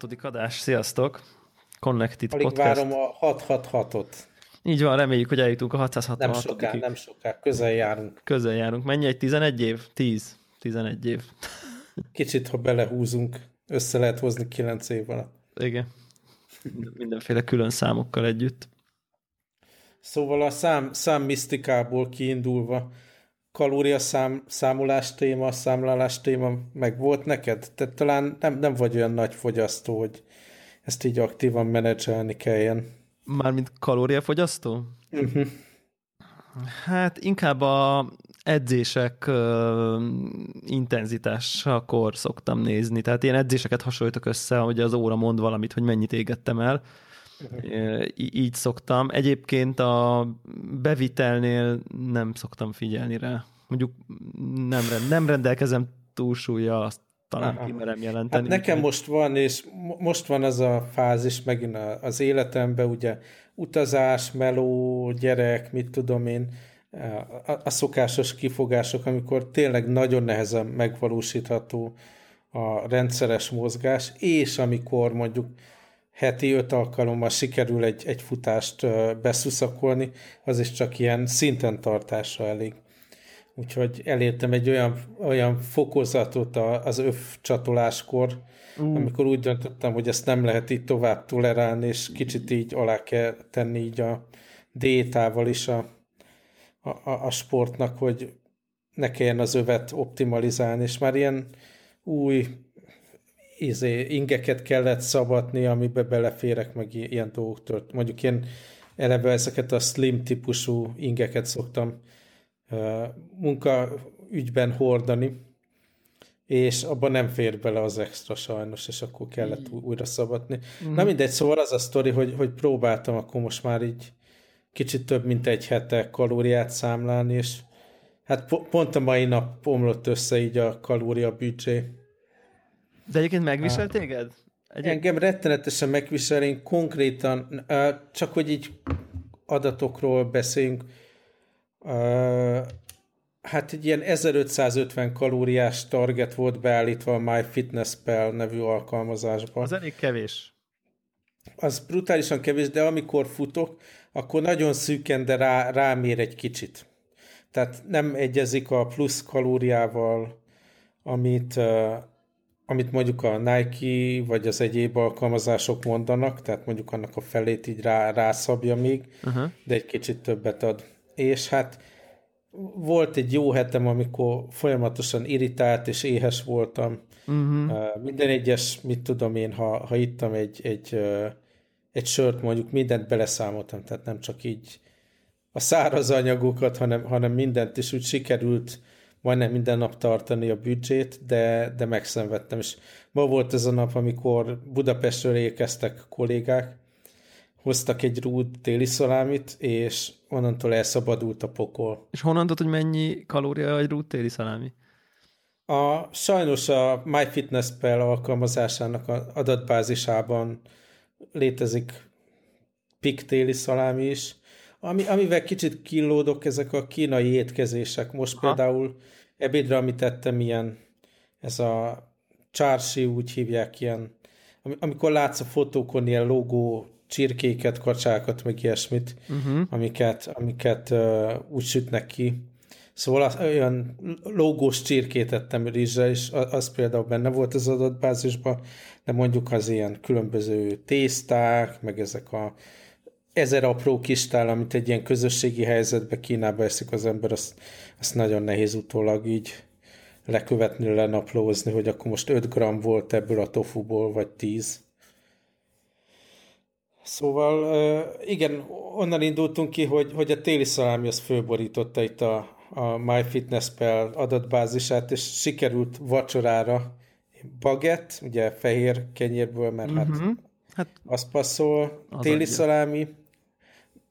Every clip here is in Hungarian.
66. adás, sziasztok! Connected Alig Podcast. várom a 666-ot. Így van, reméljük, hogy eljutunk a 666 Nem soká, nem soká, közel járunk. Közel járunk. Mennyi egy 11 év? 10. 11 év. Kicsit, ha belehúzunk, össze lehet hozni 9 év alatt. Igen. Mindenféle külön számokkal együtt. Szóval a szám, szám misztikából kiindulva, kalória szám, számolás téma, számlálás téma meg volt neked? Te talán nem, nem vagy olyan nagy fogyasztó, hogy ezt így aktívan menedzselni kelljen. Mármint kalóriafogyasztó? Uh-huh. Hát inkább a edzések uh, intenzitásakor szoktam nézni. Tehát ilyen edzéseket hasonlítok össze, hogy az óra mond valamit, hogy mennyit égettem el. Így szoktam. Egyébként a bevitelnél nem szoktam figyelni rá. Mondjuk nem, nem rendelkezem túlsúlya, azt talán Aha. kimerem jelenteni. Hát nekem most van, és most van az a fázis megint az életemben, ugye utazás, meló, gyerek, mit tudom én, a, a szokásos kifogások, amikor tényleg nagyon nehezen megvalósítható a rendszeres mozgás, és amikor mondjuk heti öt alkalommal sikerül egy, egy futást beszuszakolni, az is csak ilyen szinten tartásra elég. Úgyhogy elértem egy olyan, olyan fokozatot az öf csatoláskor, uh. amikor úgy döntöttem, hogy ezt nem lehet így tovább tolerálni, és kicsit így alá kell tenni így a diétával is a, a, a sportnak, hogy ne kelljen az övet optimalizálni, és már ilyen új izé, ingeket kellett szabadni, amibe beleférek, meg ilyen dolgok tört. Mondjuk én eleve ezeket a slim típusú ingeket szoktam munkaügyben hordani, és abban nem fér bele az extra sajnos, és akkor kellett mm. újra szabadni. Mm. Na mindegy, szóval az a sztori, hogy, hogy próbáltam akkor most már így kicsit több mint egy hete kalóriát számlálni, és hát po- pont a mai nap omlott össze így a kalória büdzsé. De egyébként megvisel téged? Egyéb... Engem rettenetesen megvisel, én konkrétan, csak hogy így adatokról beszéljünk, hát egy ilyen 1550 kalóriás target volt beállítva a MyFitnessPal nevű alkalmazásba. Az elég kevés. Az brutálisan kevés, de amikor futok, akkor nagyon szűken, de rá, rámér egy kicsit. Tehát nem egyezik a plusz kalóriával, amit, amit mondjuk a Nike vagy az egyéb alkalmazások mondanak, tehát mondjuk annak a felét így rá, rászabja még, uh-huh. de egy kicsit többet ad és hát volt egy jó hetem, amikor folyamatosan irritált és éhes voltam. Uh-huh. Minden egyes, mit tudom én, ha, ha ittam egy, egy, egy sört, mondjuk mindent beleszámoltam, tehát nem csak így a száraz anyagokat, hanem, hanem mindent, és úgy sikerült majdnem minden nap tartani a büdzsét, de, de megszenvedtem. És ma volt ez a nap, amikor Budapestről érkeztek kollégák, hoztak egy rúd téli szalámit, és onnantól elszabadult a pokol. És honnan tudod, hogy mennyi kalória egy rúd téli szalámi? A, sajnos a MyFitnessPal alkalmazásának a adatbázisában létezik pik téli szalámi is, ami, amivel kicsit kilódok ezek a kínai étkezések. Most ha. például ebédre, amit tettem, ilyen ez a csársi, úgy hívják ilyen, amikor látsz a fotókon ilyen logó csirkéket, kacsákat, meg ilyesmit, uh-huh. amiket, amiket uh, úgy sütnek ki. Szóval az, olyan logós csirkét ettem rizsre, és az, az például benne volt az adatbázisban, de mondjuk az ilyen különböző tészták, meg ezek a ezer apró kistál, amit egy ilyen közösségi helyzetbe Kínába eszik az ember, azt, azt nagyon nehéz utólag így lekövetni, lenaplózni, hogy akkor most 5 gram volt ebből a tofuból, vagy 10. Szóval igen, onnan indultunk ki, hogy, hogy a téli szalámi az fölborította itt a, a MyFitnessPal adatbázisát, és sikerült vacsorára bagett, ugye fehér kenyérből, mert uh-huh. hát, mhm. hát az passzol, az téli adja. szalámi,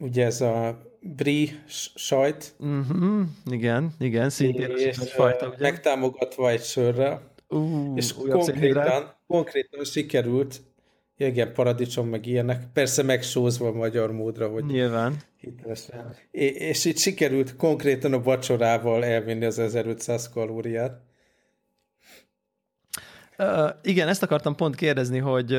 ugye ez a brie sajt. Uh-huh. Igen, igen, szintén és fajta, ugye? megtámogatva egy sörre, uh, és konkrétan, konkrétan sikerült igen, paradicsom, meg ilyenek. Persze megsózva a magyar módra, hogy Nyilván. Hitelesen. És itt sikerült konkrétan a vacsorával elvinni az 1500 kalóriát. Uh, igen, ezt akartam pont kérdezni, hogy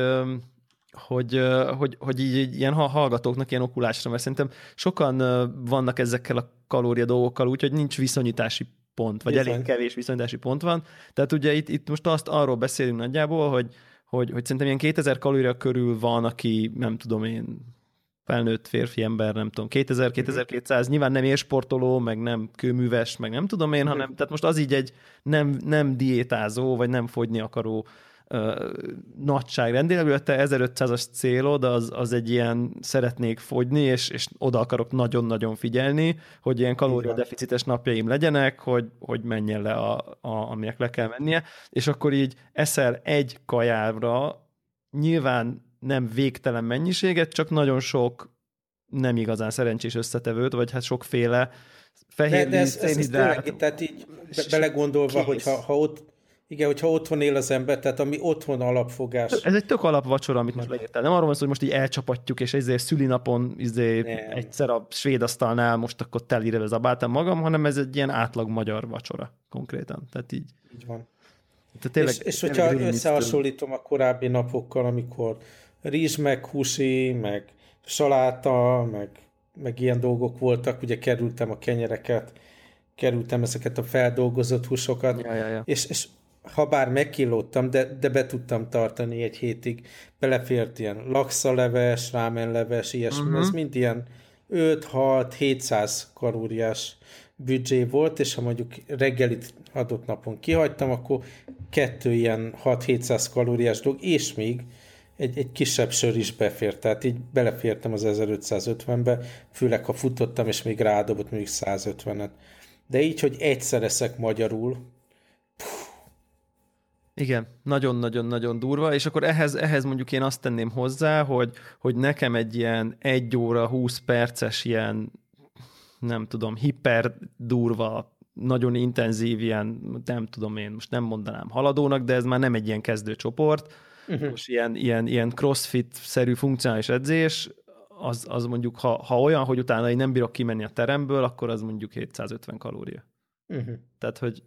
hogy, hogy, hogy így ilyen hallgatóknak ilyen okulásra, mert szerintem sokan vannak ezekkel a kalória dolgokkal, úgyhogy nincs viszonyítási pont, vagy Bizony. elég kevés viszonyítási pont van. Tehát ugye itt, itt most azt arról beszélünk nagyjából, hogy, hogy, hogy szerintem ilyen 2000 kalória körül van, aki nem tudom én felnőtt férfi ember, nem tudom, 2000-2200, uh-huh. nyilván nem élsportoló, meg nem kőműves, meg nem tudom én, uh-huh. hanem tehát most az így egy nem, nem diétázó, vagy nem fogyni akaró nagyságrendileg, a te 1500-as célod az, az egy ilyen szeretnék fogyni, és, és oda akarok nagyon-nagyon figyelni, hogy ilyen kalóriadeficites napjaim legyenek, hogy, hogy menjen le, a, a, aminek le kell mennie, és akkor így eszel egy kajára, nyilván nem végtelen mennyiséget, csak nagyon sok nem igazán szerencsés összetevőt, vagy hát sokféle fehér de, de ez, ez, ez tényleg, tehát így be, belegondolva, hogy ha, ha ott igen, hogyha otthon él az ember, tehát ami otthon alapfogás. Ez egy tök alapvacsora, amit most leírtál. Nem arról van szó, hogy most így elcsapatjuk, és ezért szülinapon izé egyszer a svéd asztalnál most akkor telire zabáltam magam, hanem ez egy ilyen átlag magyar vacsora konkrétan. Tehát így. Így van. Tehát tényleg, és, és hogyha összehasonlítom a korábbi napokkal, amikor rizs, meg húsi, meg saláta, meg, meg ilyen dolgok voltak, ugye kerültem a kenyereket, kerültem ezeket a feldolgozott húsokat, ja, ja, ja. És, és ha bár megkillódtam, de, de be tudtam tartani egy hétig. Belefért ilyen lakszaleves, rámenleves, ilyesmi. Uh-huh. Ez mind ilyen 5-6-700 kalóriás büdzsé volt, és ha mondjuk reggelit adott napon kihagytam, akkor kettő ilyen 6-700 kalóriás dolog, és még egy, egy kisebb sör is befért, tehát így belefértem az 1550-be, főleg ha futottam, és még rádobott mondjuk 150-et. De így, hogy egyszer eszek magyarul, igen, nagyon-nagyon-nagyon durva, és akkor ehhez, ehhez mondjuk én azt tenném hozzá, hogy, hogy nekem egy ilyen egy óra, 20 perces ilyen, nem tudom, hiper durva, nagyon intenzív ilyen, nem tudom én, most nem mondanám haladónak, de ez már nem egy ilyen kezdőcsoport, uh-huh. most ilyen, ilyen, ilyen crossfit-szerű funkcionális edzés, az, az mondjuk, ha, ha olyan, hogy utána én nem bírok kimenni a teremből, akkor az mondjuk 750 kalória. Uh-huh. Tehát, hogy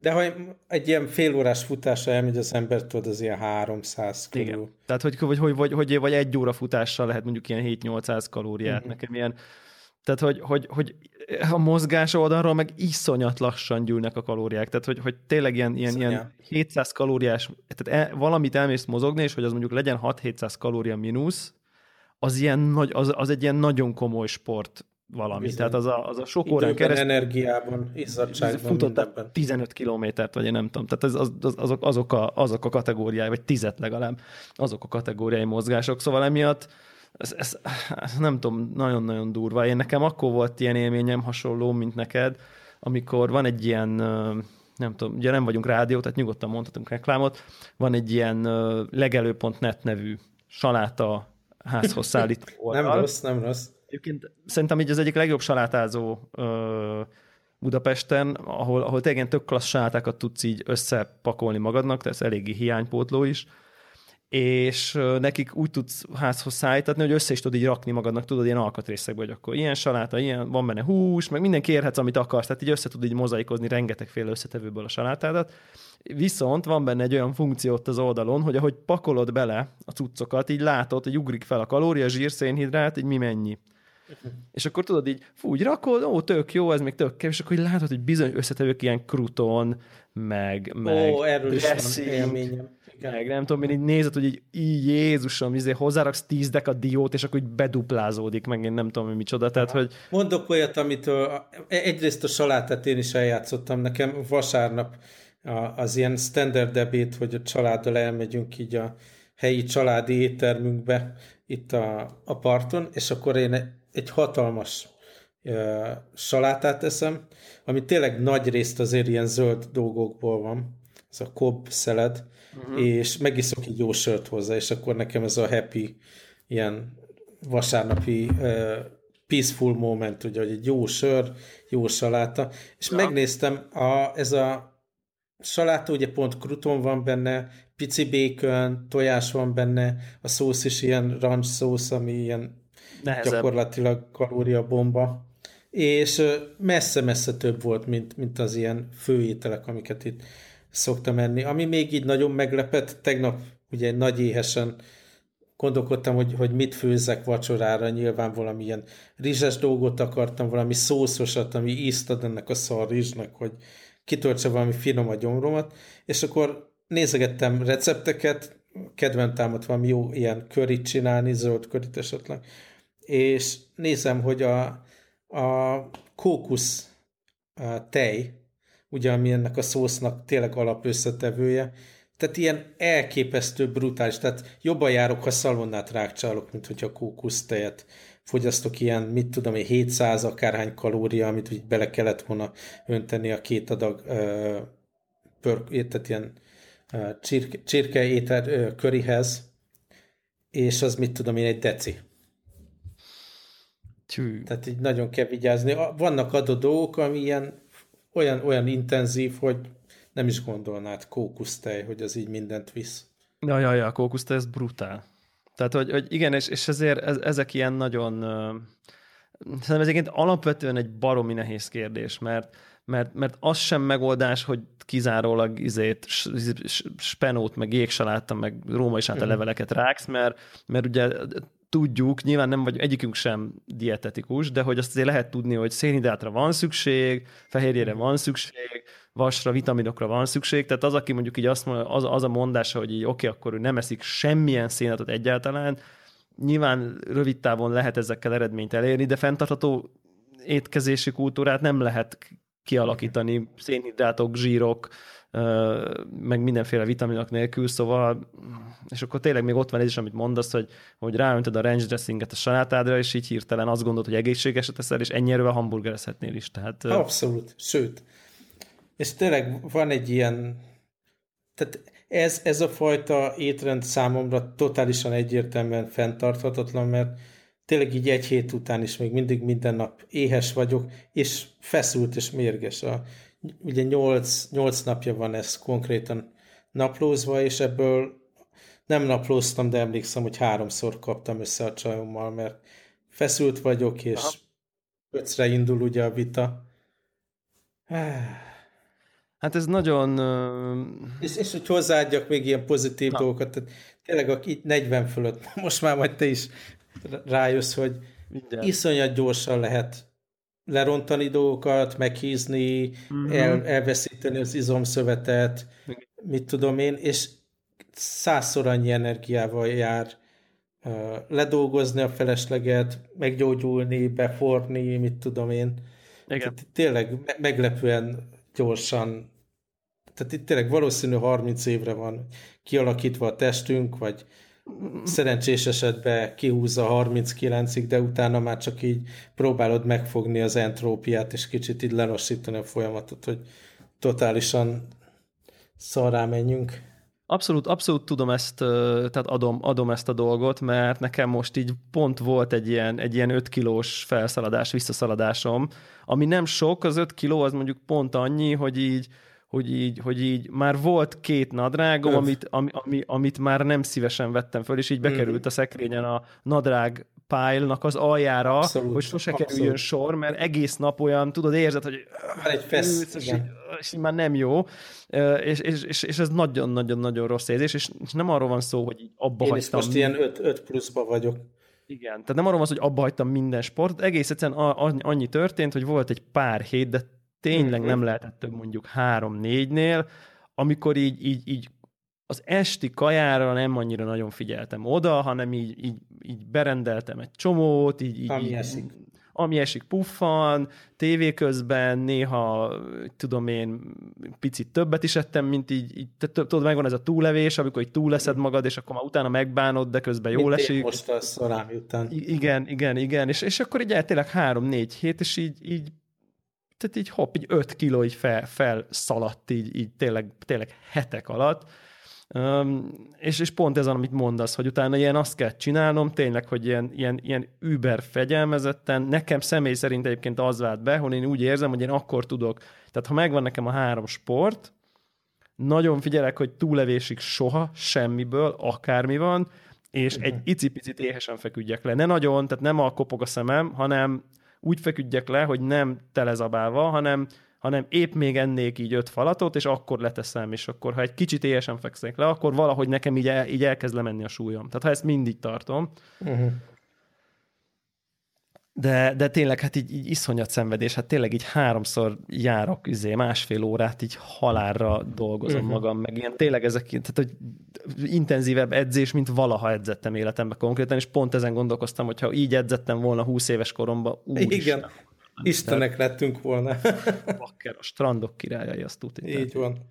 de ha egy ilyen félórás futásra elmegy az ember, tudod, az ilyen 300 körül. Igen. Tehát, hogy, hogy, hogy, vagy, hogy, vagy egy óra futással lehet mondjuk ilyen 7-800 kalóriát. Uh-huh. Nekem ilyen, tehát, hogy, hogy, hogy a mozgás oldalról meg iszonyat lassan gyűlnek a kalóriák. Tehát, hogy, hogy tényleg ilyen, ilyen, ilyen 700 kalóriás, tehát el, valamit elmész mozogni, és hogy az mondjuk legyen 6-700 kalória mínusz, az, ilyen nagy, az, az egy ilyen nagyon komoly sport valami. Bizony. Tehát az a, az a sok órán keresztül... energiában, izzadságban, futott 15 kilométert, vagy én nem tudom. Tehát az, az, azok, azok, a, azok a kategóriái, vagy tizet legalább, azok a kategóriái mozgások. Szóval emiatt ez, ez, ez nem tudom, nagyon-nagyon durva. Én nekem akkor volt ilyen élményem hasonló, mint neked, amikor van egy ilyen nem tudom, ugye nem vagyunk rádió, tehát nyugodtan mondhatunk reklámot, van egy ilyen legelő.net nevű saláta házhoz szállító oldal. nem rossz, nem rossz Egyébként szerintem így az egyik legjobb salátázó ö, Budapesten, ahol, ahol tényleg tök klassz salátákat tudsz így összepakolni magadnak, tehát ez eléggé hiánypótló is, és nekik úgy tudsz házhoz szállítani, hogy össze is tudod így rakni magadnak, tudod, ilyen alkatrészekbe, hogy akkor ilyen saláta, ilyen, van benne hús, meg minden kérhetsz, amit akarsz, tehát így össze tudod így mozaikozni rengetegféle összetevőből a salátádat. Viszont van benne egy olyan funkció ott az oldalon, hogy ahogy pakolod bele a cuccokat, így látod, hogy ugrik fel a kalória, zsír, szénhidrát, így mi mennyi. És akkor tudod így, fú, úgy rakod, ó, tök jó, ez még tök kevés, és akkor így látod, hogy bizony összetevők ilyen kruton, meg, meg Ó, erről is élményem. Meg nem tudom, én így nézed, hogy így, így Jézusom, izé, hozzáraksz tíz a diót, és akkor így beduplázódik, meg én nem tudom, hogy micsoda. Tehát, hogy... Mondok olyat, amit egyrészt a salátát én is eljátszottam, nekem vasárnap az ilyen standard debét, hogy a családdal elmegyünk így a helyi családi éttermünkbe itt a, a parton, és akkor én egy hatalmas uh, salátát eszem, ami tényleg nagy részt azért ilyen zöld dolgokból van, ez a kob szeled, uh-huh. és megiszok egy jó sört hozzá, és akkor nekem ez a happy, ilyen vasárnapi uh, peaceful moment, ugye, hogy egy jó sör, jó saláta, és ja. megnéztem, a, ez a saláta ugye pont kruton van benne, pici bacon, tojás van benne, a szósz is ilyen ranch szósz, ami ilyen Nehezebb. gyakorlatilag kalóriabomba, és messze-messze több volt, mint, mint az ilyen főételek, amiket itt szoktam enni. Ami még így nagyon meglepett, tegnap ugye nagy éhesen gondolkodtam, hogy, hogy mit főzzek vacsorára, nyilván valamilyen rizses dolgot akartam, valami szószosat, ami ízt ad ennek a szar rizsnak, hogy kitöltse valami finom a gyomromat, és akkor nézegettem recepteket, kedvem támadt valami jó ilyen körit csinálni, zöld körit esetleg, és nézem, hogy a, a kókusz a tej, ugye ami ennek a szósznak tényleg alapösszetevője, tehát ilyen elképesztő brutális, tehát jobban járok, ha szalonnát rákcsálok, mint hogyha kókusztejet fogyasztok ilyen, mit tudom én, 700 akárhány kalória, amit úgy bele kellett volna önteni a két adag uh, pör, tehát ilyen uh, csirke, csirke éter uh, körihez, és az mit tudom én, egy deci. Tű. Tehát így nagyon kell vigyázni. Vannak adott dolgok, ami ilyen olyan, olyan intenzív, hogy nem is gondolnád kókusztej, hogy az így mindent visz. Ja, ja, ja, a kókusztej, ez brutál. Tehát, hogy, hogy igen, és, és ezért ez, ezek ilyen nagyon... Szerintem ez egyébként alapvetően egy baromi nehéz kérdés, mert, mert, mert az sem megoldás, hogy kizárólag izét, spenót, meg jégsaláttam, meg római sáta mhm. leveleket ráksz, mert, mert ugye tudjuk, nyilván nem vagy egyikünk sem dietetikus, de hogy azt azért lehet tudni, hogy szénhidrátra van szükség, fehérjére van szükség, vasra, vitaminokra van szükség, tehát az, aki mondjuk így azt mondja, az, az a mondása, hogy így oké, okay, akkor ő nem eszik semmilyen szénatot egyáltalán, nyilván rövid távon lehet ezekkel eredményt elérni, de fenntartható étkezési kultúrát nem lehet kialakítani szénhidrátok, zsírok, meg mindenféle vitaminok nélkül, szóval, és akkor tényleg még ott van ez is, amit mondasz, hogy, hogy ráöntöd a range dressinget a salátádra, és így hirtelen azt gondolod, hogy egészségeset teszel, és ennyire hamburgerezhetnél is. Tehát, Abszolút, sőt. És tényleg van egy ilyen, tehát ez, ez a fajta étrend számomra totálisan egyértelműen fenntarthatatlan, mert tényleg így egy hét után is még mindig minden nap éhes vagyok, és feszült és mérges. A, ugye nyolc, nyolc napja van ez konkrétan naplózva, és ebből nem naplóztam, de emlékszem, hogy háromszor kaptam össze a csajommal, mert feszült vagyok, és Aha. öcre indul ugye a vita. Hát ez nagyon... És, és hogy hozzáadjak még ilyen pozitív Na. dolgokat, tehát tényleg aki 40 fölött, most már majd te is rájössz, hogy Minden. iszonyat gyorsan lehet lerontani dolgokat, meghízni, uh-huh. el, elveszíteni az izomszövetet, mit tudom én, és százszor annyi energiával jár uh, ledolgozni a felesleget, meggyógyulni, beforni, mit tudom én. Igen. Tényleg meglepően gyorsan, tehát itt tényleg valószínű 30 évre van kialakítva a testünk, vagy szerencsés esetben kihúzza 39-ig, de utána már csak így próbálod megfogni az entrópiát, és kicsit így lelassítani a folyamatot, hogy totálisan szarrá menjünk. Abszolút, abszolút tudom ezt, tehát adom, adom ezt a dolgot, mert nekem most így pont volt egy ilyen, egy ilyen 5 kilós felszaladás, visszaszaladásom, ami nem sok, az 5 kiló az mondjuk pont annyi, hogy így hogy így, hogy így már volt két nadrágom, amit, ami, ami, amit már nem szívesen vettem föl, és így bekerült a szekrényen a nadrág pálnak az aljára, abszolút, hogy sose abszolút. kerüljön sor, mert egész nap olyan, tudod, érzed, hogy már egy fesz, és, így, és így már nem jó, és, és, és, és ez nagyon-nagyon-nagyon rossz érzés, és nem arról van szó, hogy abba Én hagytam. Én most ilyen 5, 5 pluszba vagyok. Igen, tehát nem arról van szó, hogy abba hagytam minden sport, egész egyszerűen annyi történt, hogy volt egy pár hét, de tényleg nem lehetett több mondjuk három-négynél, amikor így, így, így az esti kajára nem annyira nagyon figyeltem oda, hanem így, így, így berendeltem egy csomót, így, így, ami esik. Ami esik puffan, tévé közben, néha, tudom én, picit többet is ettem, mint így, így tudod, megvan ez a túlevés, amikor így túleszed magad, és akkor már utána megbánod, de közben jól Mint esik. most a szorám után. I- igen, igen, igen, és, és akkor így tényleg három-négy hét, és így, így tehát így hopp, így öt kiló így fel, felszaladt így, így tényleg, tényleg hetek alatt, Um, és, és pont ez, amit mondasz, hogy utána ilyen azt kell csinálnom, tényleg, hogy ilyen, ilyen, ilyen über fegyelmezetten, nekem személy szerint egyébként az vált be, hogy én úgy érzem, hogy én akkor tudok, tehát ha megvan nekem a három sport, nagyon figyelek, hogy túlevésig soha, semmiből, akármi van, és egy icipicit éhesen feküdjek le. Ne nagyon, tehát nem a kopog a szemem, hanem úgy feküdjek le, hogy nem telezabálva, hanem hanem épp még ennék így öt falatot, és akkor leteszem, és akkor ha egy kicsit éjesen fekszek le, akkor valahogy nekem így, el, így elkezd lemenni a súlyom. Tehát ha ezt mindig tartom, uh-huh de, de tényleg hát így, így iszonyat szenvedés, hát tényleg így háromszor járok üzé, másfél órát így halálra dolgozom uh-huh. magam, meg ilyen tényleg ezek, tehát hogy intenzívebb edzés, mint valaha edzettem életemben konkrétan, és pont ezen gondolkoztam, hogy ha így edzettem volna 20 éves koromban, úr Igen, Isten, Istenek de, lettünk volna. Bakker, a strandok királyai, azt tudni. Így van.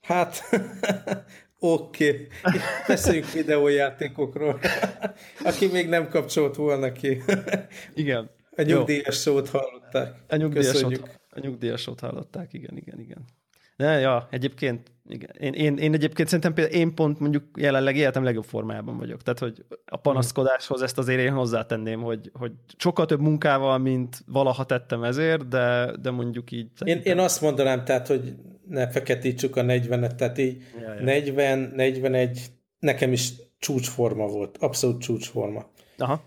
Hát, Oké, okay. beszéljünk videójátékokról. Aki még nem kapcsolt volna ki. Igen. A nyugdíjas szót hallották. A nyugdíjas, szót, a nyugdíjas szót hallották, igen, igen, igen. De ja, egyébként, igen. Én, én, én egyébként szerintem például én pont mondjuk jelenleg életem legjobb formájában vagyok. Tehát, hogy a panaszkodáshoz ezt azért én hozzátenném, hogy, hogy sokkal több munkával, mint valaha tettem ezért, de, de mondjuk így... Én, én azt mondanám, tehát, hogy ne feketítsük a 40-et, tehát így ja, ja. 40, 41 nekem is csúcsforma volt, abszolút csúcsforma. Aha.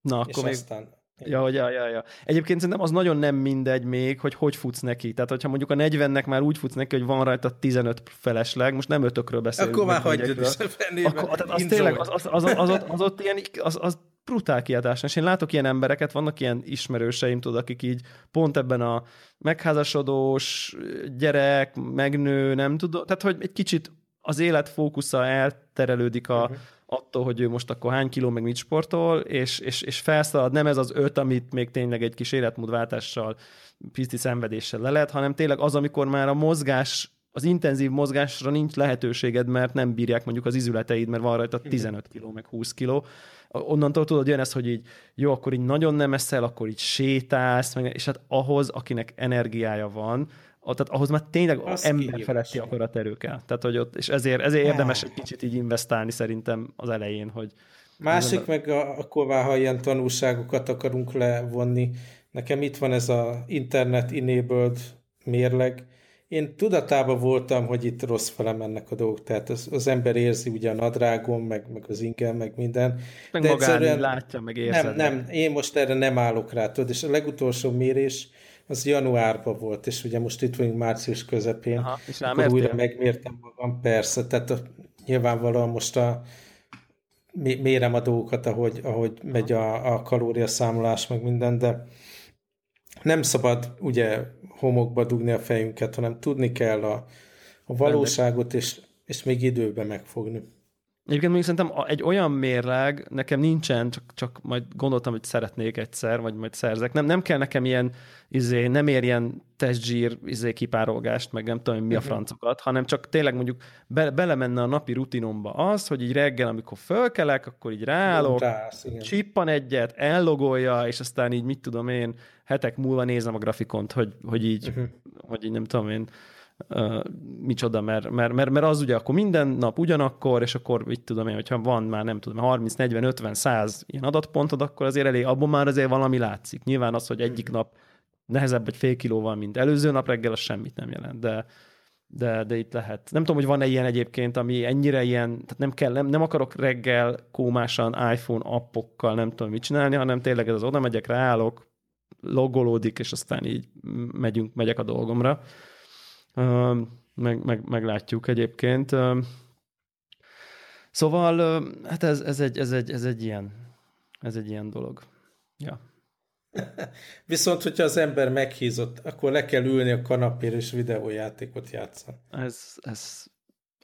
Na, akkor És még... aztán Ja, ja, ja, ja. Egyébként szerintem az nagyon nem mindegy még, hogy hogy futsz neki. Tehát, hogyha mondjuk a 40-nek már úgy futsz neki, hogy van rajta 15 felesleg, most nem ötökről beszélünk. Akkor már hagyjad is a Akkor, tehát az tényleg, az, az, az, az, az, az, ott ilyen, az, az brutál kiadás. És én látok ilyen embereket, vannak ilyen ismerőseim, tudod, akik így pont ebben a megházasodós gyerek, megnő, nem tudom, tehát hogy egy kicsit az élet fókusza elterelődik a, uh-huh attól, hogy ő most akkor hány kiló meg mit sportol, és, és, és felszalad. Nem ez az öt, amit még tényleg egy kis életmódváltással, piszti szenvedéssel le lehet, hanem tényleg az, amikor már a mozgás az intenzív mozgásra nincs lehetőséged, mert nem bírják mondjuk az izületeid, mert van rajta 15 kiló, meg 20 kiló. Onnantól tudod, jön ez, hogy így jó, akkor így nagyon nem eszel, akkor így sétálsz, meg, és hát ahhoz, akinek energiája van, tehát ahhoz már tényleg emberfeletti akaraterő kell. Tehát, hogy ott, és ezért, ezért érdemes egy kicsit így investálni szerintem az elején, hogy Másik meg a, akkor már, ha ilyen tanulságokat akarunk levonni, nekem itt van ez a internet enabled mérleg, én tudatában voltam, hogy itt rossz fele mennek a dolgok, tehát az, az ember érzi ugye a nadrágon, meg, meg az ingem, meg minden. Meg de magán látja, meg érzed. Nem, nem, én most erre nem állok rá, tudod, és a legutolsó mérés, az januárban volt, és ugye most itt vagyunk március közepén, Aha, és akkor újra megmértem magam, persze, tehát a, nyilvánvalóan most a, mérem a dolgokat, ahogy, ahogy megy a, a kalóriaszámolás, meg minden, de nem szabad ugye homokba dugni a fejünket, hanem tudni kell a, a valóságot, és, és még időben megfogni. Egyébként még szerintem egy olyan mérleg nekem nincsen, csak, csak majd gondoltam, hogy szeretnék egyszer, vagy majd szerzek. Nem, nem kell nekem ilyen, izé, nem ér ilyen testzsír izé, kipárolgást, meg nem tudom, mi a mhm. francokat, hanem csak tényleg mondjuk be, belemenne a napi rutinomba az, hogy így reggel, amikor fölkelek, akkor így ráállok, csippan egyet, ellogolja, és aztán így mit tudom én, hetek múlva nézem a grafikont, hogy, hogy így, uh-huh. hogy így nem tudom én, uh, micsoda, mert, mert, mert, mert az ugye akkor minden nap ugyanakkor, és akkor mit tudom én, hogyha van már nem tudom, 30, 40, 50, 100 ilyen adatpontod, akkor azért elég, abban már azért valami látszik. Nyilván az, hogy egyik nap nehezebb egy fél kilóval, mint előző nap reggel, az semmit nem jelent, de, de, de itt lehet. Nem tudom, hogy van-e ilyen egyébként, ami ennyire ilyen, tehát nem kell, nem, nem akarok reggel kómásan iPhone appokkal nem tudom mit csinálni, hanem tényleg ez az oda megyek, ráállok, logolódik, és aztán így megyünk, megyek a dolgomra meg, meg, meglátjuk egyébként. Szóval, hát ez, ez, egy, ez, egy, ez, egy ilyen, ez egy ilyen dolog. Ja. Viszont, hogyha az ember meghízott, akkor le kell ülni a kanapér és videójátékot játszani. Ez, ez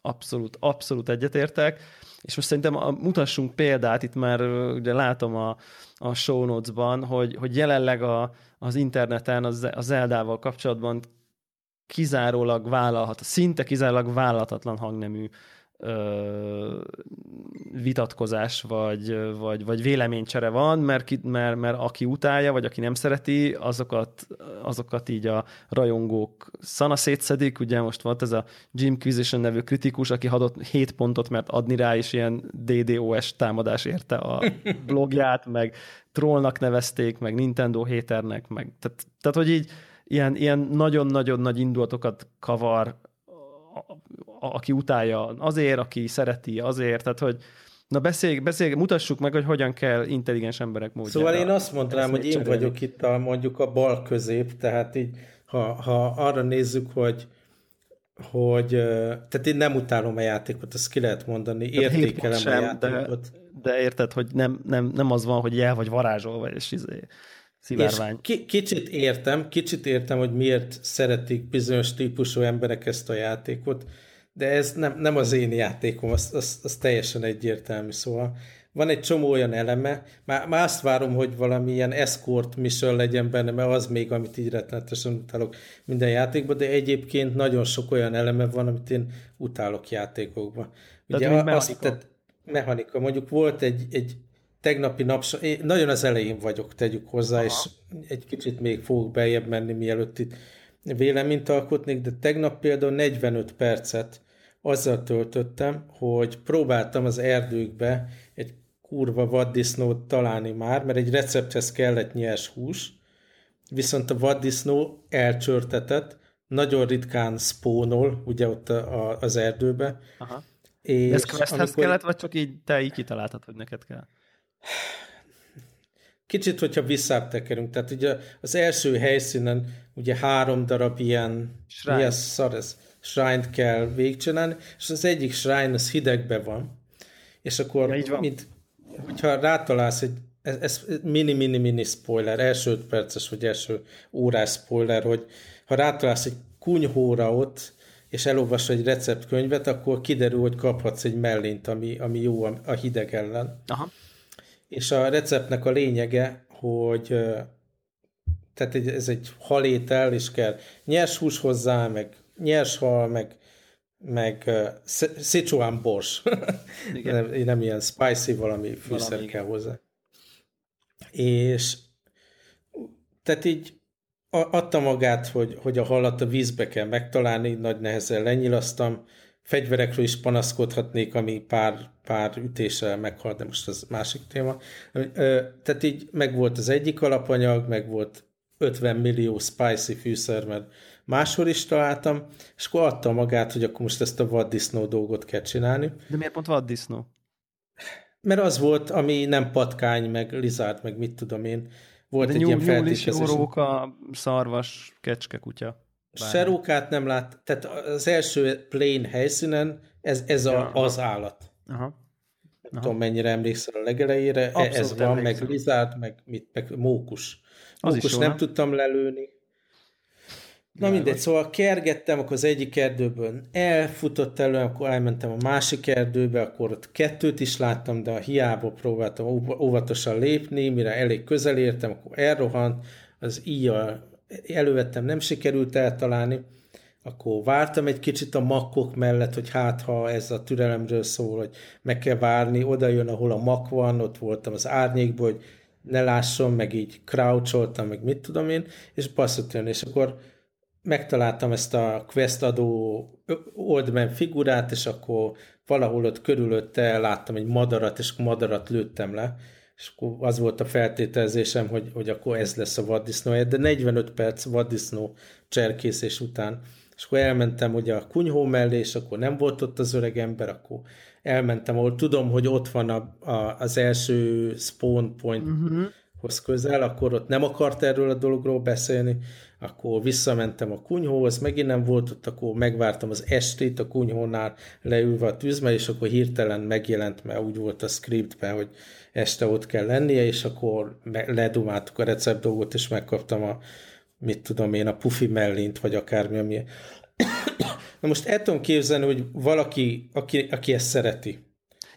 abszolút, abszolút egyetértek. És most szerintem a, mutassunk példát, itt már ugye látom a, a show notes-ban, hogy, hogy jelenleg a, az interneten az, az Zeldával kapcsolatban kizárólag vállalhat, szinte kizárólag vállalhatatlan hangnemű ö, vitatkozás vagy, vagy, vagy véleménycsere van, mert, ki, mert, mert aki utálja, vagy aki nem szereti, azokat, azokat így a rajongók szana szétszedik. Ugye most volt ez a Jim Quisition nevű kritikus, aki adott 7 pontot, mert adni rá is ilyen DDoS támadás érte a blogját, meg trollnak nevezték, meg Nintendo haternek, meg tehát, tehát hogy így ilyen, ilyen nagyon-nagyon nagy indulatokat kavar, aki utálja azért, aki szereti azért, tehát hogy Na beszélj, beszélj, mutassuk meg, hogy hogyan kell intelligens emberek módjára. Szóval én azt mondanám, hogy én vagyok itt a, mondjuk a bal közép, tehát így ha, ha arra nézzük, hogy hogy, tehát én nem utálom a játékot, azt ki lehet mondani, értékelem sem, a játékot. De, de érted, hogy nem, nem, nem az van, hogy el vagy varázsolva, és izé, szivárvány. És ki, kicsit értem, kicsit értem, hogy miért szeretik bizonyos típusú emberek ezt a játékot, de ez nem, nem az én játékom, az, az, az teljesen egyértelmű, szóval van egy csomó olyan eleme, már, már azt várom, hogy valamilyen escort mission legyen benne, mert az még, amit így rettenetesen utálok minden játékban, de egyébként nagyon sok olyan eleme van, amit én utálok játékokban. Ugye tehát, azt, tehát mechanika. Mondjuk volt egy, egy tegnapi nap, én nagyon az elején vagyok, tegyük hozzá, Aha. és egy kicsit még fogok beljebb menni, mielőtt itt véleményt alkotnék, de tegnap például 45 percet azzal töltöttem, hogy próbáltam az erdőkbe egy kurva vaddisznót találni már, mert egy recepthez kellett nyers hús, viszont a vaddisznó elcsörtetett, nagyon ritkán spónol, ugye ott a, a, az erdőbe. Aha. És De ez questhez amikor... kellett, vagy csak így te így kitaláltad, hogy neked kell? Kicsit, hogyha visszább tekerünk, tehát ugye az első helyszínen ugye három darab ilyen, shrine. mi szar ez? Shrine-t kell végigcsinálni, és az egyik shrine az hidegbe van, és akkor ja, mint, hogyha rátalálsz egy ez, ez mini-mini-mini spoiler, első öt perces vagy első órás spoiler, hogy ha rátalálsz egy kunyhóra ott, és elolvasod egy receptkönyvet, akkor kiderül, hogy kaphatsz egy mellényt, ami, ami jó a hideg ellen. Aha. És a receptnek a lényege, hogy tehát ez egy halétel, és kell nyers hús hozzá, meg nyers hal, meg, meg uh, Sichuan bors. nem, nem ilyen spicy valami fűszer valami. kell hozzá. És tehát így adta magát, hogy, hogy a halat a vízbe kell megtalálni, nagy nehezen lenyilasztam, fegyverekről is panaszkodhatnék, ami pár, pár ütéssel meghal, de most az másik téma. Tehát így megvolt az egyik alapanyag, meg volt 50 millió spicy fűszer, mert máshol is találtam, és akkor adta magát, hogy akkor most ezt a vaddisznó dolgot kell csinálni. De miért pont vaddisznó? Mert az volt, ami nem patkány, meg lizárd, meg mit tudom én. Volt De egy nyúl, ilyen feltételezés. róka, szarvas, kecske, kutya. Bármi. Serókát nem lát, tehát az első plane helyszínen ez, ez a, az állat. Aha. Nem tudom, mennyire emlékszel a legelejére, Abszolút ez van, emlékszem. meg lizárd, meg, mit, meg mókus. Az mókus nem, nem tudtam lelőni. Na mindegy, szóval kergettem, akkor az egyik erdőből elfutott elő, akkor elmentem a másik erdőbe, akkor ott kettőt is láttam, de a hiába próbáltam óvatosan lépni, mire elég közel értem, akkor elrohant, az íjjal elővettem, nem sikerült eltalálni, akkor vártam egy kicsit a makkok mellett, hogy hát ha ez a türelemről szól, hogy meg kell várni, oda jön, ahol a mak van, ott voltam az árnyékból, hogy ne lásson, meg így croucholtam, meg mit tudom én, és basszot jön, és akkor megtaláltam ezt a quest adó oldman figurát, és akkor valahol ott körülötte láttam egy madarat, és madarat lőttem le, és akkor az volt a feltételezésem, hogy, hogy akkor ez lesz a vaddisznó, de 45 perc vaddisznó cserkészés után, és akkor elmentem ugye a kunyhó mellé, és akkor nem volt ott az öreg ember, akkor elmentem, ahol tudom, hogy ott van a, a, az első spawn point. Uh-huh hoz közel, akkor ott nem akart erről a dologról beszélni, akkor visszamentem a kunyhóhoz, megint nem volt ott, akkor megvártam az estét a kunyhónál leülve a tűzme, és akkor hirtelen megjelent, mert úgy volt a scriptben, hogy este ott kell lennie, és akkor ledumáltuk a recept dolgot, és megkaptam a, mit tudom én, a pufi mellint, vagy akármi, ami... Na most el tudom képzelni, hogy valaki, aki, aki ezt szereti,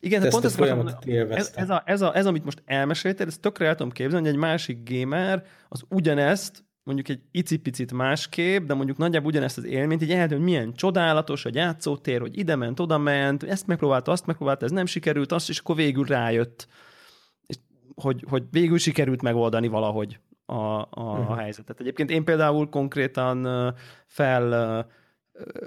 igen, de pont ezt mondom, ez, ez, a, ez, a, ez, amit most elmeséltél, ezt tökre el tudom képzelni, hogy egy másik gamer az ugyanezt, mondjuk egy icipicit másképp, de mondjuk nagyjából ugyanezt az élményt, így elhető, hogy milyen csodálatos a játszótér, hogy ide ment, oda ment, ezt megpróbálta, azt megpróbálta, ez nem sikerült, azt, és akkor végül rájött, hogy, hogy végül sikerült megoldani valahogy a, a, uh-huh. a helyzetet. Egyébként én például konkrétan fel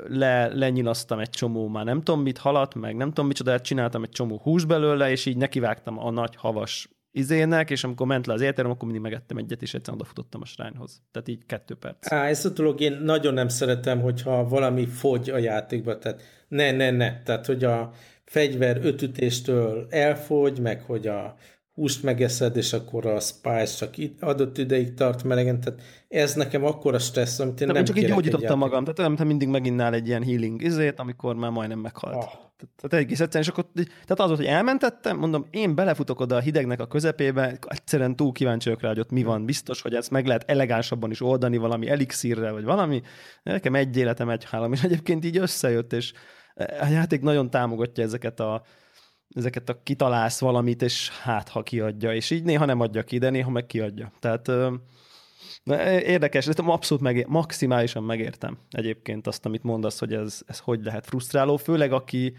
le, lenyilasztam egy csomó, már nem tudom mit, halat, meg nem tudom micsodát, csináltam egy csomó hús belőle, és így nekivágtam a nagy havas izének, és amikor ment le az értelem, akkor mindig megettem egyet, és egyszerűen odafutottam a shrine-hoz. Tehát így kettő perc. Á, ezt a dolog én nagyon nem szeretem, hogyha valami fogy a játékba, tehát ne, ne, ne. Tehát, hogy a fegyver ötütéstől elfogy, meg hogy a húst megeszed, és akkor a spice csak adott ideig tart melegen, tehát ez nekem akkora stressz, amit én nem, nem csak így gyógyítottam magam, tehát olyan, mindig meginnál egy ilyen healing izét, amikor már majdnem meghalt. Ah. Tehát egész egyszerűen, és akkor, tehát az volt, hogy elmentettem, mondom, én belefutok oda a hidegnek a közepébe, egyszerűen túl kíváncsi vagyok rá, hogy ott mi van, biztos, hogy ezt meg lehet elegánsabban is oldani valami elixírrel, vagy valami. Nekem egy életem, egy hálom, és egyébként így összejött, és a játék nagyon támogatja ezeket a, ezeket a kitalálsz valamit, és hát ha kiadja, és így néha nem adja ki, de néha meg kiadja. Tehát érdekes, de abszolút megér, maximálisan megértem egyébként azt, amit mondasz, hogy ez, ez hogy lehet frusztráló, főleg aki,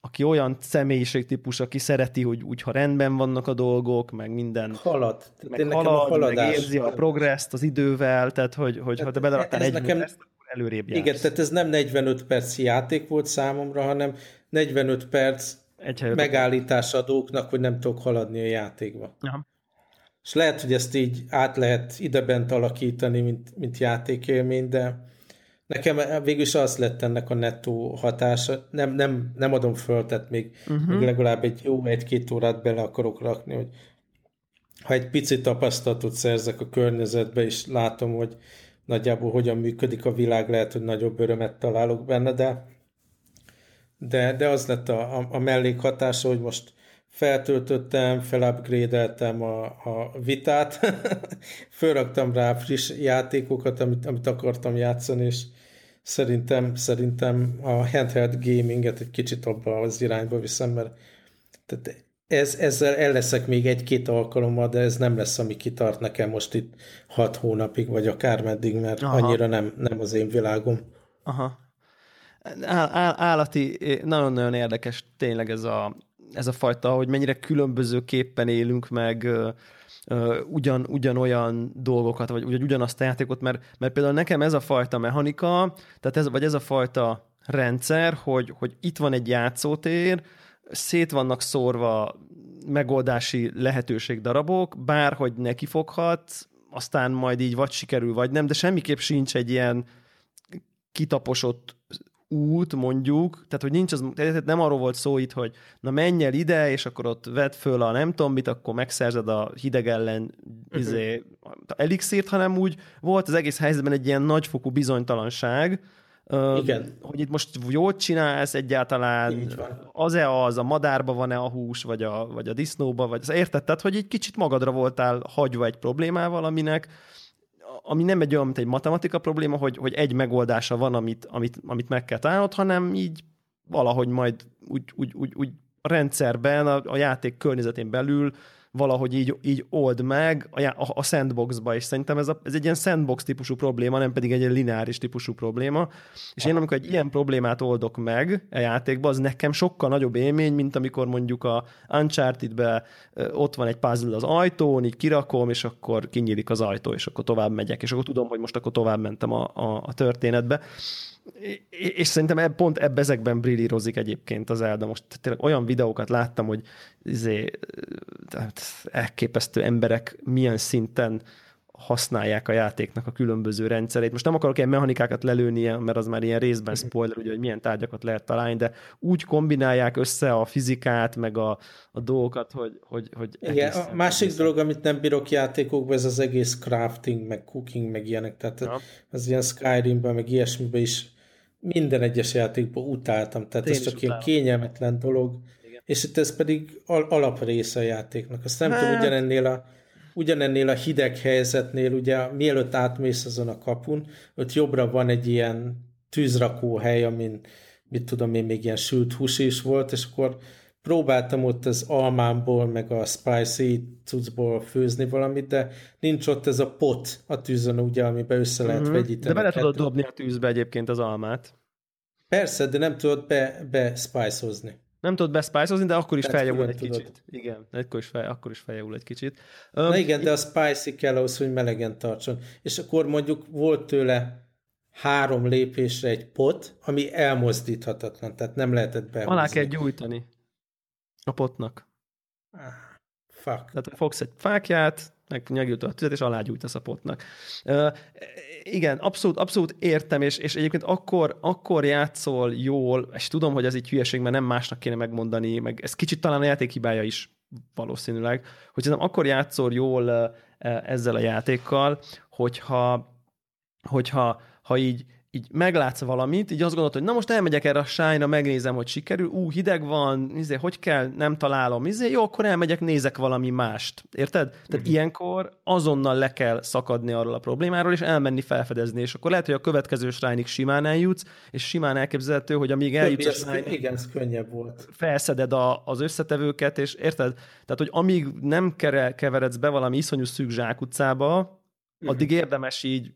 aki olyan személyiségtípus, aki szereti, hogy úgy, ha rendben vannak a dolgok, meg minden. Halad. Meg halad, meg érzi a progresszt az idővel, tehát hogy, hogy tehát ha te bedaraktál egy nekem... Progresszt, előrébb jársz. Igen, tehát ez nem 45 perc játék volt számomra, hanem 45 perc egy megállítás adóknak, hogy nem tudok haladni a játékba. Aha. És lehet, hogy ezt így át lehet idebent alakítani, mint, mint játékélmény, de nekem végül is az lett ennek a nettó hatása. Nem, nem, nem adom föl, tehát még, uh-huh. még legalább egy jó egy-két órát bele akarok rakni, hogy ha egy picit tapasztalatot szerzek a környezetbe, és látom, hogy nagyjából hogyan működik a világ, lehet, hogy nagyobb örömet találok benne, de de, de az lett a, a, a mellékhatása, hogy most feltöltöttem, felupgrade a, a vitát, fölraktam rá friss játékokat, amit, amit akartam játszani, és szerintem, szerintem a handheld gaminget egy kicsit abba az irányba viszem, mert tehát ez, ezzel el leszek még egy-két alkalommal, de ez nem lesz, ami kitart nekem most itt hat hónapig, vagy akár meddig, mert Aha. annyira nem, nem az én világom. Aha. Áll, állati, nagyon-nagyon érdekes tényleg ez a, ez a fajta, hogy mennyire különbözőképpen élünk meg ugyan, ugyanolyan dolgokat, vagy, ugyanazt a játékot, mert, mert például nekem ez a fajta mechanika, tehát ez, vagy ez a fajta rendszer, hogy, hogy itt van egy játszótér, szét vannak szórva megoldási lehetőség darabok, bárhogy nekifoghat, aztán majd így vagy sikerül, vagy nem, de semmiképp sincs egy ilyen kitaposott út, mondjuk, tehát hogy nincs az, tehát nem arról volt szó itt, hogy na menj el ide, és akkor ott vedd föl a nem tudom mit, akkor megszerzed a hideg ellen uh-huh. izé, elixírt, hanem úgy volt az egész helyzetben egy ilyen nagyfokú bizonytalanság, igen. Hogy itt most jól csinálsz egyáltalán, az-e az, a madárba van-e a hús, vagy a, vagy a disznóba, vagy az értetted, hogy egy kicsit magadra voltál hagyva egy problémával, aminek ami nem egy olyan, mint egy matematika probléma, hogy, hogy egy megoldása van, amit, amit, amit meg kell találnod, hanem így valahogy majd úgy, úgy, úgy, úgy a rendszerben, a, a játék környezetén belül valahogy így, így old meg a, a, sandboxba, és szerintem ez, a, ez egy ilyen sandbox típusú probléma, nem pedig egy lineáris típusú probléma, és én amikor egy ilyen problémát oldok meg a játékba, az nekem sokkal nagyobb élmény, mint amikor mondjuk a Uncharted-be ott van egy puzzle az ajtón, így kirakom, és akkor kinyílik az ajtó, és akkor tovább megyek, és akkor tudom, hogy most akkor tovább mentem a, a, a történetbe és szerintem ebb, pont ebb ezekben brillírozik egyébként az Elda. Most tényleg olyan videókat láttam, hogy izé, tehát elképesztő emberek milyen szinten használják a játéknak a különböző rendszerét. Most nem akarok ilyen mechanikákat lelőni, mert az már ilyen részben mhm. spoiler, ugye, hogy milyen tárgyakat lehet találni, de úgy kombinálják össze a fizikát, meg a, a dolgokat, hogy, hogy, hogy Igen, a másik egészen. dolog, amit nem bírok játékokban, ez az egész crafting, meg cooking, meg ilyenek, tehát ja. az ilyen Skyrimben, meg ilyesmiben is minden egyes játékban utáltam, tehát Én ez csak ilyen kényelmetlen dolog, Igen. és itt ez pedig al- alaprésze a játéknak. Azt nem hát... tudom, ugyanennél a, ugyanennél a hideg helyzetnél, ugye mielőtt átmész azon a kapun, ott jobbra van egy ilyen tűzrakóhely, amin mit tudom én, még ilyen sült hús is volt, és akkor próbáltam ott az almámból, meg a spicy cuccból főzni valamit, de nincs ott ez a pot a tűzön, ugye, amiben össze lehet mm-hmm. vegyíteni. De bele tudod dobni a tűzbe egyébként az almát. Persze, de nem tudod be, be spice-ozni. Nem tudod bespiceozni, de akkor is feljavul egy tudod. kicsit. Igen, akkor is, fel, akkor is feljavul egy kicsit. Na um, igen, de a spicy kell ahhoz, hogy melegen tartson. És akkor mondjuk volt tőle három lépésre egy pot, ami elmozdíthatatlan, tehát nem lehetett behúzni. Alá kell gyújtani a potnak. Ah, fuck. Tehát fogsz egy fákját, meg nyagítod a tüzet, és alágyújtasz a potnak. Uh, igen, abszolút, abszolút értem, és, és egyébként akkor, akkor játszol jól, és tudom, hogy ez egy hülyeség, mert nem másnak kéne megmondani, meg ez kicsit talán a játék hibája is, valószínűleg, hogy nem akkor játszol jól ezzel a játékkal, hogyha, hogyha ha így így meglátsz valamit, így azt gondolod, hogy na most elmegyek erre a sájra, megnézem, hogy sikerül, ú, hideg van, izé, hogy kell, nem találom, izé, jó, akkor elmegyek, nézek valami mást. Érted? Tehát uh-huh. ilyenkor azonnal le kell szakadni arról a problémáról, és elmenni felfedezni, és akkor lehet, hogy a következő srájnig simán eljutsz, és simán elképzelhető, hogy amíg eljutsz a srájnig, igen, ez könnyebb volt. Felszeded a, az összetevőket, és érted? Tehát, hogy amíg nem keveredsz be valami iszonyú szűk zsákutcába, uh-huh. addig érdemes így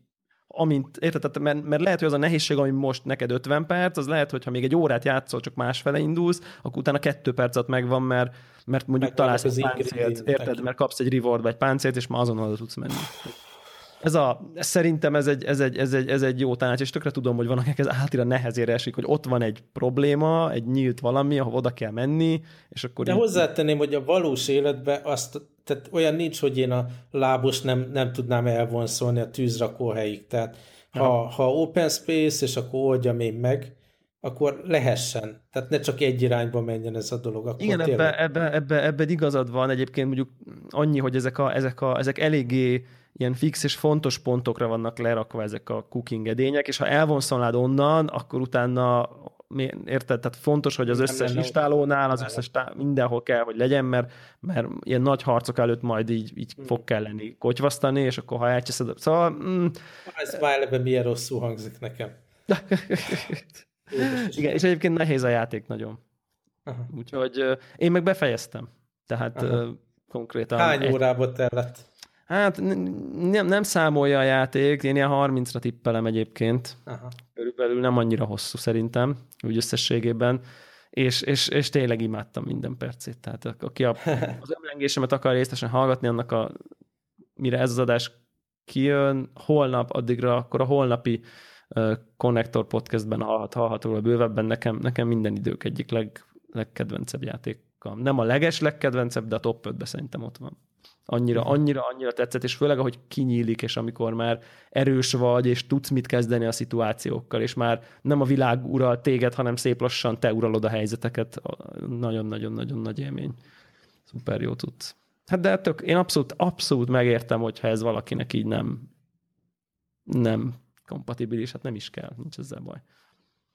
amint, érted, tehát, mert, mert lehet, hogy az a nehézség, ami most neked 50 perc, az lehet, hogy ha még egy órát játszol, csak másfele indulsz, akkor utána kettő percet megvan, mert, mert mondjuk meg találsz egy páncélt, érted, mert kapsz egy reward vagy páncélt, és már azonnal tudsz menni. Ez a, ez szerintem ez egy, ez, egy, ez, egy, ez egy jó tanács, és tökre tudom, hogy van, akik ez átira nehezére esik, hogy ott van egy probléma, egy nyílt valami, ahol oda kell menni, és akkor... De így... hozzátenném, hogy a valós életben azt tehát olyan nincs, hogy én a lábos nem, nem tudnám elvonszolni a tűzrakóhelyig. Tehát ha, ha open space, és akkor oldjam én meg, akkor lehessen. Tehát ne csak egy irányba menjen ez a dolog. Akkor Igen, ebbe, ebbe, ebbe, ebbe igazad van. Egyébként mondjuk annyi, hogy ezek, a, ezek, a, ezek eléggé ilyen fix és fontos pontokra vannak lerakva ezek a cooking edények, és ha elvonszolnád onnan, akkor utána érted? Tehát fontos, hogy az összes listálónál, az összes tá- mindenhol kell, hogy legyen, mert, mert ilyen nagy harcok előtt majd így, így hmm. fog kelleni kotyvasztani, és akkor ha elcseszed, szóval... Mm, Ez már eleve milyen rosszul hangzik nekem. Igen, és egyébként nehéz a játék nagyon. Aha. Úgyhogy én meg befejeztem. Tehát Aha. konkrétan... Hány egy... órába tellett? Hát nem, nem számolja a játék, én ilyen 30-ra tippelem egyébként. Aha. Körülbelül nem annyira hosszú szerintem, úgy összességében. És, és, és tényleg imádtam minden percét. Tehát aki a, az ömlengésemet akar részesen hallgatni, annak a, mire ez az adás kijön, holnap addigra, akkor a holnapi uh, Connector podcastben hallhat, hallható a bővebben, nekem, nekem minden idők egyik leg, legkedvencebb játékkal. Nem a leges legkedvencebb, de a top 5-ben szerintem ott van. Annyira, mhm. annyira, annyira tetszett, és főleg, ahogy kinyílik, és amikor már erős vagy, és tudsz mit kezdeni a szituációkkal, és már nem a világ ural téged, hanem szép lassan te uralod a helyzeteket. Nagyon-nagyon-nagyon nagy élmény. Szuper jó tudsz. Hát de tök, én abszolút, abszolút megértem, hogyha ez valakinek így nem nem kompatibilis, hát nem is kell, nincs ezzel baj.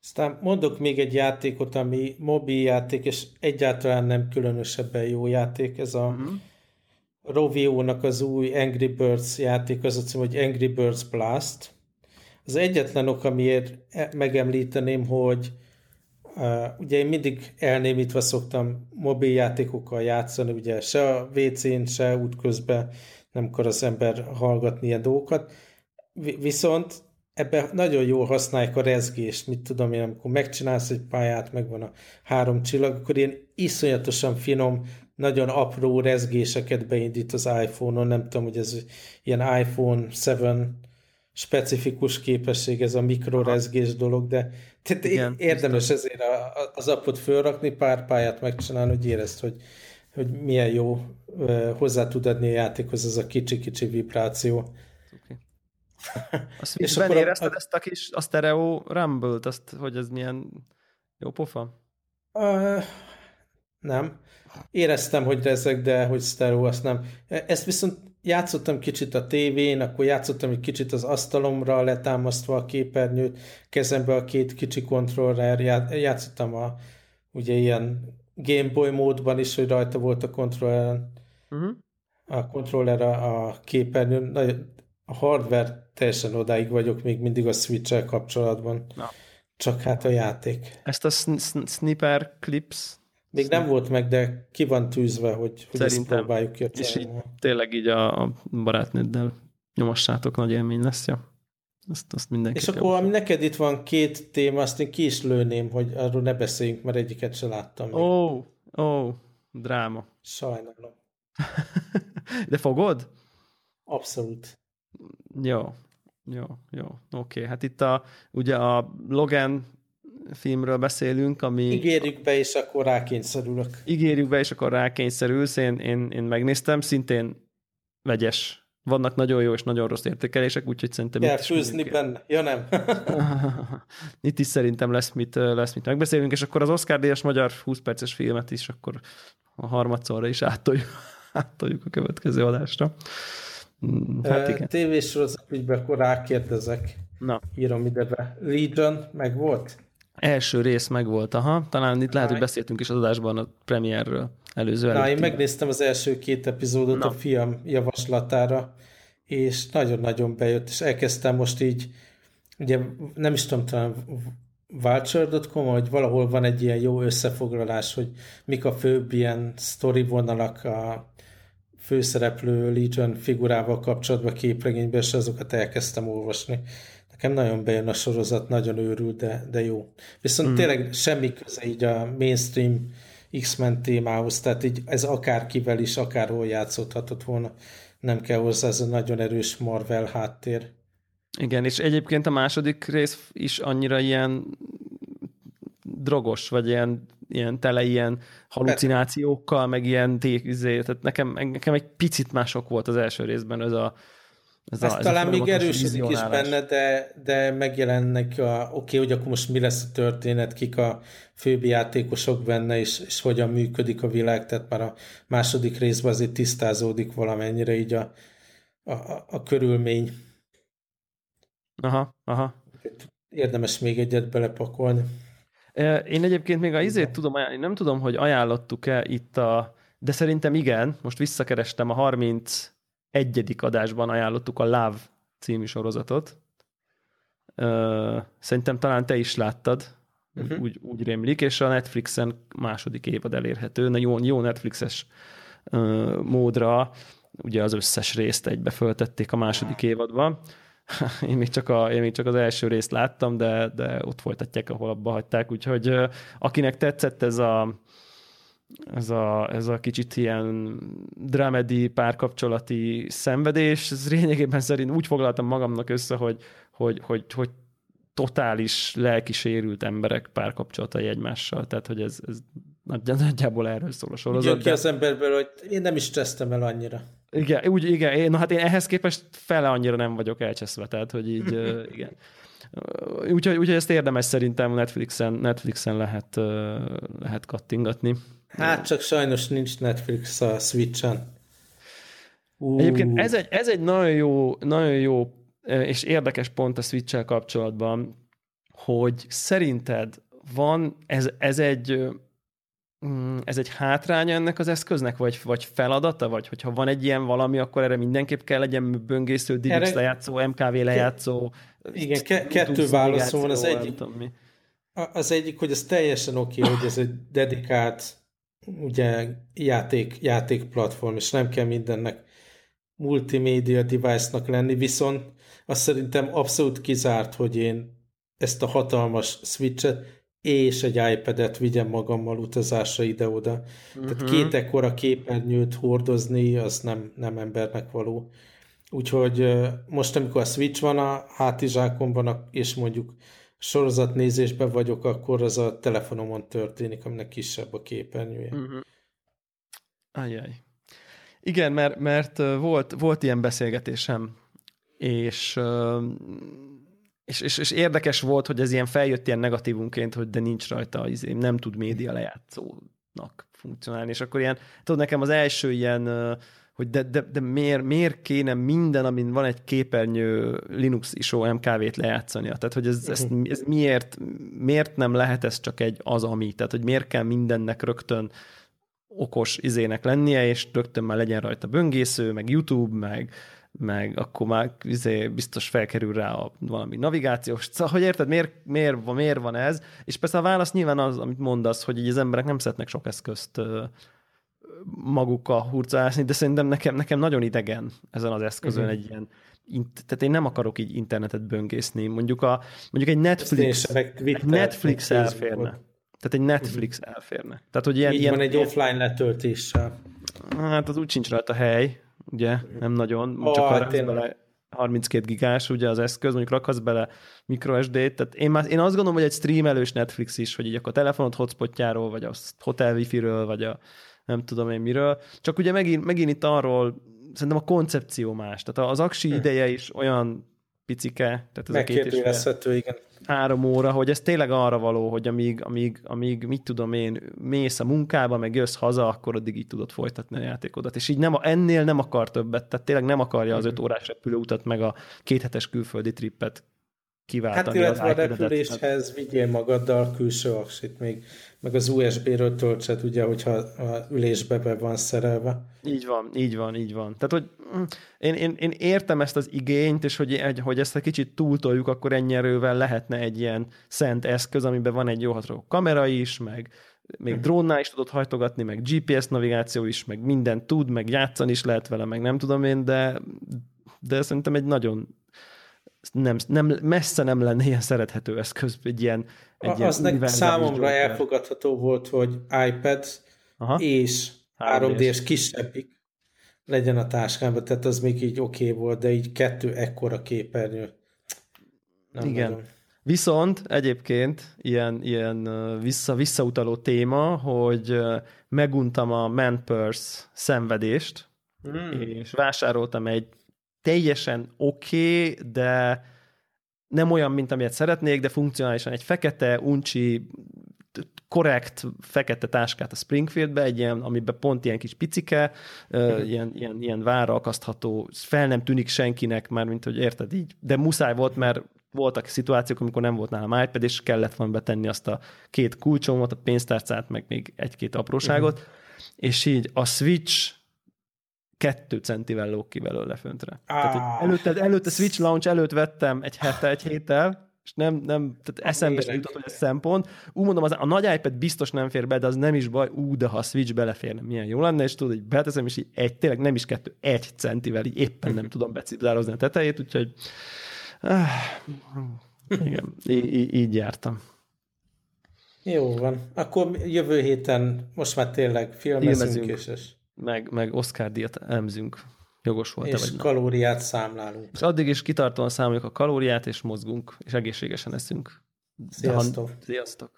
Aztán mondok még egy játékot, ami mobil játék, és egyáltalán nem különösebben jó játék, ez a uh-huh Rovio-nak az új Angry Birds játék, az a cím, hogy Angry Birds Blast. Az egyetlen ok, amiért e- megemlíteném, hogy uh, ugye én mindig elnémítve szoktam mobiljátékokkal játszani, ugye se a WC-n, se útközben nem akar az ember hallgatni ilyen dolgokat. Viszont ebben nagyon jól használják a rezgést, mit tudom én, amikor megcsinálsz egy pályát, megvan a három csillag, akkor ilyen iszonyatosan finom nagyon apró rezgéseket beindít az iPhone-on, nem tudom, hogy ez ilyen iPhone 7 specifikus képesség, ez a mikrorezgés dolog, de tehát Igen, érdemes biztos. ezért az appot fölrakni, pár pályát megcsinálni, hogy érezd, hogy, hogy milyen jó hozzá tud adni a játékhoz ez a kicsi-kicsi vibráció. Okay. A Switchben érezted a, ezt a kis a stereo rumble-t, azt, hogy ez milyen jó pofa? Uh, nem. Éreztem, hogy rezeg, de hogy stereo, azt nem. Ezt viszont játszottam kicsit a tévén, akkor játszottam egy kicsit az asztalomra, letámasztva a képernyőt, kezembe a két kicsi kontroller, játszottam a ugye ilyen Game Boy módban is, hogy rajta volt a kontroller, uh-huh. a kontroller a, a képernyőn. A hardware teljesen odáig vagyok még mindig a switch kapcsolatban. Na. Csak hát a játék. Ezt a sniper clips még nem volt meg, de ki van tűzve, hogy, hogy ezt próbáljuk ki És így, tényleg így a, a barátnőddel nyomossátok, nagy élmény lesz, ja. Azt, azt mindenki És akkor, ami neked itt van két téma, azt én ki is lőném, hogy arról ne beszéljünk, mert egyiket se láttam. Ó, ó, oh, oh, dráma. Sajnálom. De fogod? Abszolút. Jó, jó, jó. Oké, okay. hát itt a, ugye a Logan filmről beszélünk, ami... Ígérjük be, és akkor rákényszerülök. Ígérjük be, és akkor rákényszerülsz. Én, én, én megnéztem, szintén vegyes. Vannak nagyon jó és nagyon rossz értékelések, úgyhogy szerintem Kell főzni benne. Ja nem. itt is szerintem lesz mit, lesz mit megbeszélünk, és akkor az Oscar díjas magyar 20 perces filmet is akkor a harmadszorra is áttoljuk, áttoljuk a következő adásra. Mm, hát igen. Tévésorozat ügyben akkor rákérdezek. Na. Írom ide be. Legion meg volt? Első rész meg volt, aha. Talán itt lehet, hogy beszéltünk is az adásban a premierről előző Na, én megnéztem az első két epizódot Na. a fiam javaslatára, és nagyon-nagyon bejött, és elkezdtem most így, ugye nem is tudom, talán vulture.com, hogy valahol van egy ilyen jó összefoglalás, hogy mik a főbb ilyen sztori vonalak a főszereplő Legion figurával kapcsolatban képregényben, és azokat elkezdtem olvasni. Nekem nagyon bejön a sorozat, nagyon őrül, de, de jó. Viszont mm. tényleg semmi köze így a mainstream X-Men témához, tehát így ez akárkivel is, akárhol játszódhatott volna. Nem kell hozzá ez a nagyon erős Marvel háttér. Igen, és egyébként a második rész is annyira ilyen drogos, vagy ilyen, ilyen tele ilyen halucinációkkal, meg ilyen tékizé, tehát nekem, nekem egy picit mások volt az első részben ez a ez, ez a, talán még erősödik is benne, de, de megjelennek a, oké, okay, hogy akkor most mi lesz a történet, kik a főbb játékosok benne, és, és hogyan működik a világ, tehát már a második részben azért tisztázódik valamennyire így a, a, a, a körülmény. Aha, aha. Érdemes még egyet belepakolni. Én egyébként még a izét tudom ajánlani, nem tudom, hogy ajánlottuk-e itt a, de szerintem igen, most visszakerestem a 31. adásban ajánlottuk a Love című sorozatot. Szerintem talán te is láttad, uh-huh. úgy, úgy rémlik, és a Netflixen második évad elérhető, na jó, jó Netflixes módra, ugye az összes részt egybe föltették a második évadba. Én még, csak a, én még csak az első részt láttam, de, de ott folytatják, ahol abba hagyták, úgyhogy akinek tetszett ez a, ez a, ez a kicsit ilyen dramedi, párkapcsolati szenvedés, ez lényegében szerint úgy foglaltam magamnak össze, hogy, hogy, hogy, hogy totális lelkisérült emberek párkapcsolatai egymással, tehát hogy ez, ez nagyjából erről szól a sorozat. Úgy ki az emberből, hogy én nem is csesztem el annyira. Igen, úgy, igen, én, no, hát én ehhez képest fele annyira nem vagyok elcseszve, tehát hogy így, igen. Úgyhogy, úgyhogy ezt érdemes szerintem Netflixen, Netflixen lehet, lehet kattingatni. Hát csak sajnos nincs Netflix a Switch-en. Uh. Egyébként ez egy, ez egy nagyon jó, nagyon jó és érdekes pont a switch kapcsolatban, hogy szerinted van, ez, ez egy mm, ez egy hátránya ennek az eszköznek, vagy, vagy feladata, vagy hogyha van egy ilyen valami, akkor erre mindenképp kell legyen böngésző, DivX erre... lejátszó, MKV lejátszó. Igen, ke- kettő válaszom van. Az egyik, az egyik, hogy ez teljesen oké, okay, hogy ez egy dedikált ugye, játék, játék platform, és nem kell mindennek multimédia device-nak lenni, viszont azt szerintem abszolút kizárt, hogy én ezt a hatalmas switchet és egy iPad-et vigyem magammal utazásra ide-oda. Uh-huh. Tehát mhm. két ekkora képernyőt hordozni, az nem, nem embernek való. Úgyhogy most, amikor a Switch van a hátizsákomban, és mondjuk sorozatnézésben vagyok, akkor az a telefonomon történik, aminek kisebb a képernyője. Uh-huh. Ajaj. Igen, mert, mert volt, volt ilyen beszélgetésem, és, és, és, és érdekes volt, hogy ez ilyen feljött ilyen negatívunként, hogy de nincs rajta, izé, nem tud média lejátszónak funkcionálni, és akkor ilyen, tudod, nekem az első ilyen, hogy de, de, de miért, miért kéne minden, amin van egy képernyő Linux ISO MKV-t lejátszania? Tehát, hogy ez, ez, ez miért, miért nem lehet ez csak egy az, ami? Tehát, hogy miért kell mindennek rögtön okos izének lennie, és rögtön már legyen rajta böngésző, meg YouTube, meg, meg akkor már izé, biztos felkerül rá a valami navigációs, szóval, hogy érted, miért, miért, van, miért van ez? És persze a válasz nyilván az, amit mondasz, hogy így az emberek nem szeretnek sok eszközt magukkal hurcálászni, de szerintem nekem, nekem nagyon idegen ezen az eszközön uh-huh. egy ilyen tehát én nem akarok így internetet böngészni. Mondjuk, a, mondjuk egy Netflix, egy Netflix elférne. Tehát egy Netflix uh-huh. elférne. Tehát, hogy ilyen, Így ilyen, van egy offline letöltéssel. Hát az úgy sincs rajta hely, ugye, nem nagyon. Oh, csak hát bele 32 gigás ugye az eszköz, mondjuk rakhatsz bele microSD-t, tehát én, már, én azt gondolom, hogy egy streamelős Netflix is, hogy így akkor a telefonod hotspotjáról, vagy a hotel wifi-ről, vagy a nem tudom én miről. Csak ugye megint, megint itt arról, szerintem a koncepció más. Tehát az aksi hm. ideje is olyan picike, tehát ez fél, igen. három óra, hogy ez tényleg arra való, hogy amíg, amíg, amíg mit tudom én, mész a munkába, meg jössz haza, akkor addig így tudod folytatni a játékodat. És így nem, ennél nem akar többet, tehát tényleg nem akarja az öt órás repülőutat, meg a kéthetes külföldi trippet kiváltani. Hát illetve a repüléshez vigyél magaddal külső aksit még, meg az USB-ről töltsed, ugye, hogyha a ülésbe be van szerelve. Így van, így van, így van. Tehát, hogy mm, én, én, én értem ezt az igényt, és hogy, egy, hogy ezt egy kicsit túltoljuk, akkor ennyi erővel lehetne egy ilyen szent eszköz, amiben van egy jó ható kamera is, meg még uh-huh. drónnál is tudod hajtogatni, meg GPS navigáció is, meg minden tud, meg játszani is lehet vele, meg nem tudom én, de, de szerintem egy nagyon nem, nem, messze nem lenne ilyen szerethető eszköz, egy ilyen, egy az ilyen számomra Joker. elfogadható volt, hogy iPad Aha. és 3D-s kisebbik legyen a táskámban, tehát az még így oké okay volt, de így kettő ekkora képernyő. Nem Igen. Tudom. Viszont egyébként ilyen, ilyen vissza, visszautaló téma, hogy meguntam a Man Purse szenvedést, hmm. és vásároltam egy teljesen oké, okay, de nem olyan, mint amilyet szeretnék, de funkcionálisan egy fekete, uncsi, korrekt fekete táskát a Springfieldbe, egy ilyen, amiben pont ilyen kis picike, uh, ilyen, ilyen, ilyen vára akasztható, fel nem tűnik senkinek, már mint hogy érted így, de muszáj volt, mert voltak szituációk, amikor nem volt nálam iPad, és kellett volna betenni azt a két kulcsomot, a pénztárcát, meg még egy-két apróságot, uh-huh. és így a Switch kettő centivel lóg ki belőle föntre. Ah. Tehát, előtte, előtte Switch Launch előtt vettem egy hete, egy héttel, és nem, nem tehát eszembe sem jutott, hogy ez szempont. Úgy mondom, az, a nagy iPad biztos nem fér be, de az nem is baj, ú, de ha a Switch beleférne, milyen jó lenne, és tudod, hogy beteszem, és így egy, tényleg nem is kettő, egy centivel, így éppen nem tudom becipzározni a tetejét, úgyhogy ah, igen, így, így jártam. Jó van. Akkor jövő héten most már tényleg filmezünk, és, és meg, meg Oscar díjat elemzünk. Jogos volt-e És vagy kalóriát nem. számlálunk. És addig is kitartóan számoljuk a kalóriát, és mozgunk, és egészségesen eszünk. Sziasztok! Sziasztok!